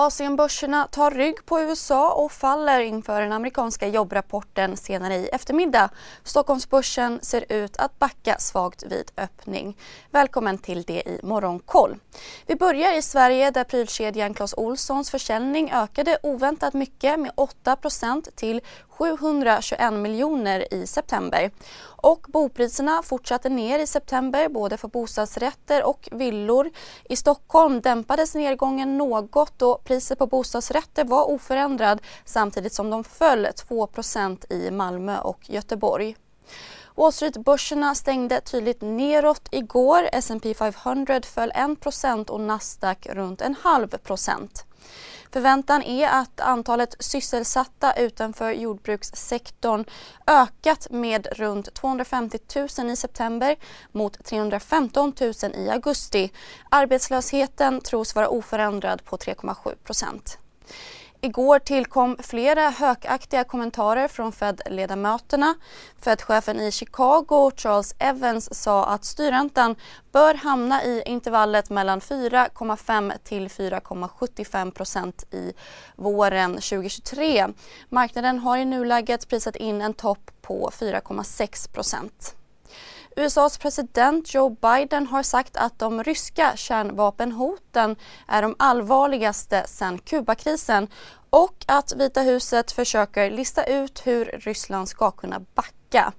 Asienbörserna tar rygg på USA och faller inför den amerikanska jobbrapporten senare i eftermiddag. Stockholmsbörsen ser ut att backa svagt vid öppning. Välkommen till det i Morgonkoll. Vi börjar i Sverige där prylkedjan Clas Ohlsons försäljning ökade oväntat mycket med 8% till 721 miljoner i september. Och bopriserna fortsatte ner i september både för bostadsrätter och villor. I Stockholm dämpades nedgången något och priset på bostadsrätter var oförändrad samtidigt som de föll 2% i Malmö och Göteborg. Wall Street-börserna stängde tydligt neråt igår. S&P 500 föll 1 och Nasdaq runt en halv procent. Förväntan är att antalet sysselsatta utanför jordbrukssektorn ökat med runt 250 000 i september mot 315 000 i augusti. Arbetslösheten tros vara oförändrad på 3,7 procent. Igår tillkom flera hökaktiga kommentarer från Fed-ledamöterna. Fed-chefen i Chicago, Charles Evans, sa att styrräntan bör hamna i intervallet mellan 4,5 till 4,75 procent i våren 2023. Marknaden har i nuläget prisat in en topp på 4,6 procent. USAs president Joe Biden har sagt att de ryska kärnvapenhoten är de allvarligaste sedan Kubakrisen och att Vita huset försöker lista ut hur Ryssland ska kunna backa.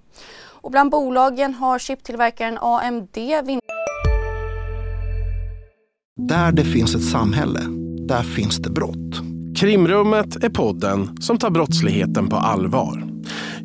Och bland bolagen har chiptillverkaren AMD vinn... Där det finns ett samhälle, där finns det brott. Krimrummet är podden som tar brottsligheten på allvar.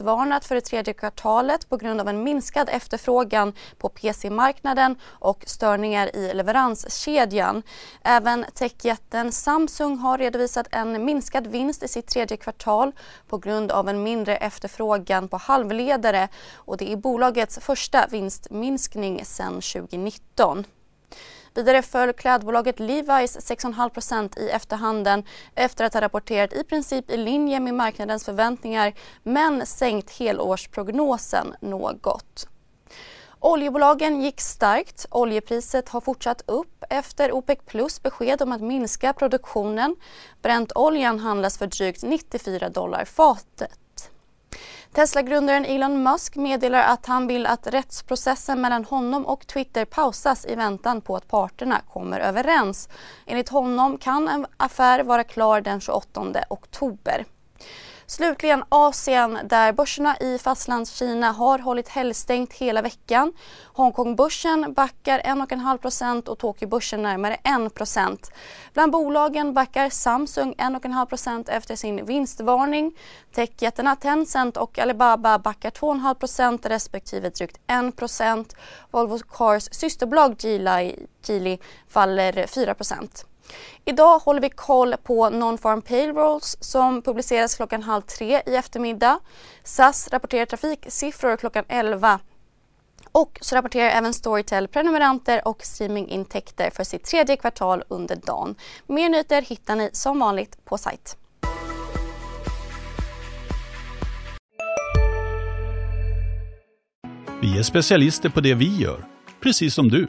varnat för det tredje kvartalet på grund av en minskad efterfrågan på PC-marknaden och störningar i leveranskedjan. Även techjätten Samsung har redovisat en minskad vinst i sitt tredje kvartal på grund av en mindre efterfrågan på halvledare och det är bolagets första vinstminskning sedan 2019. Vidare föll klädbolaget Levi's 6,5% i efterhanden efter att ha rapporterat i princip i linje med marknadens förväntningar men sänkt helårsprognosen något. Oljebolagen gick starkt. Oljepriset har fortsatt upp efter OPEC plus besked om att minska produktionen. Brentoljan handlas för drygt 94 dollar fatet. Tesla-grundaren Elon Musk meddelar att han vill att rättsprocessen mellan honom och Twitter pausas i väntan på att parterna kommer överens. Enligt honom kan en affär vara klar den 28 oktober. Slutligen Asien där börserna i fastlandskina har hållit helgstängt hela veckan. Hongkongbörsen backar 1,5% och Tokyobörsen närmare 1% Bland bolagen backar Samsung 1,5% efter sin vinstvarning. Techjättarna Tencent och Alibaba backar 2,5% respektive drygt 1 Volvo Cars systerbolag Geely faller 4 Idag håller vi koll på Non-Farm Payrolls som publiceras klockan halv tre i eftermiddag. SAS rapporterar trafiksiffror klockan 11 och så rapporterar även Storytel prenumeranter och streamingintäkter för sitt tredje kvartal under dagen. Mer nyheter hittar ni som vanligt på sajt. Vi är specialister på det vi gör, precis som du.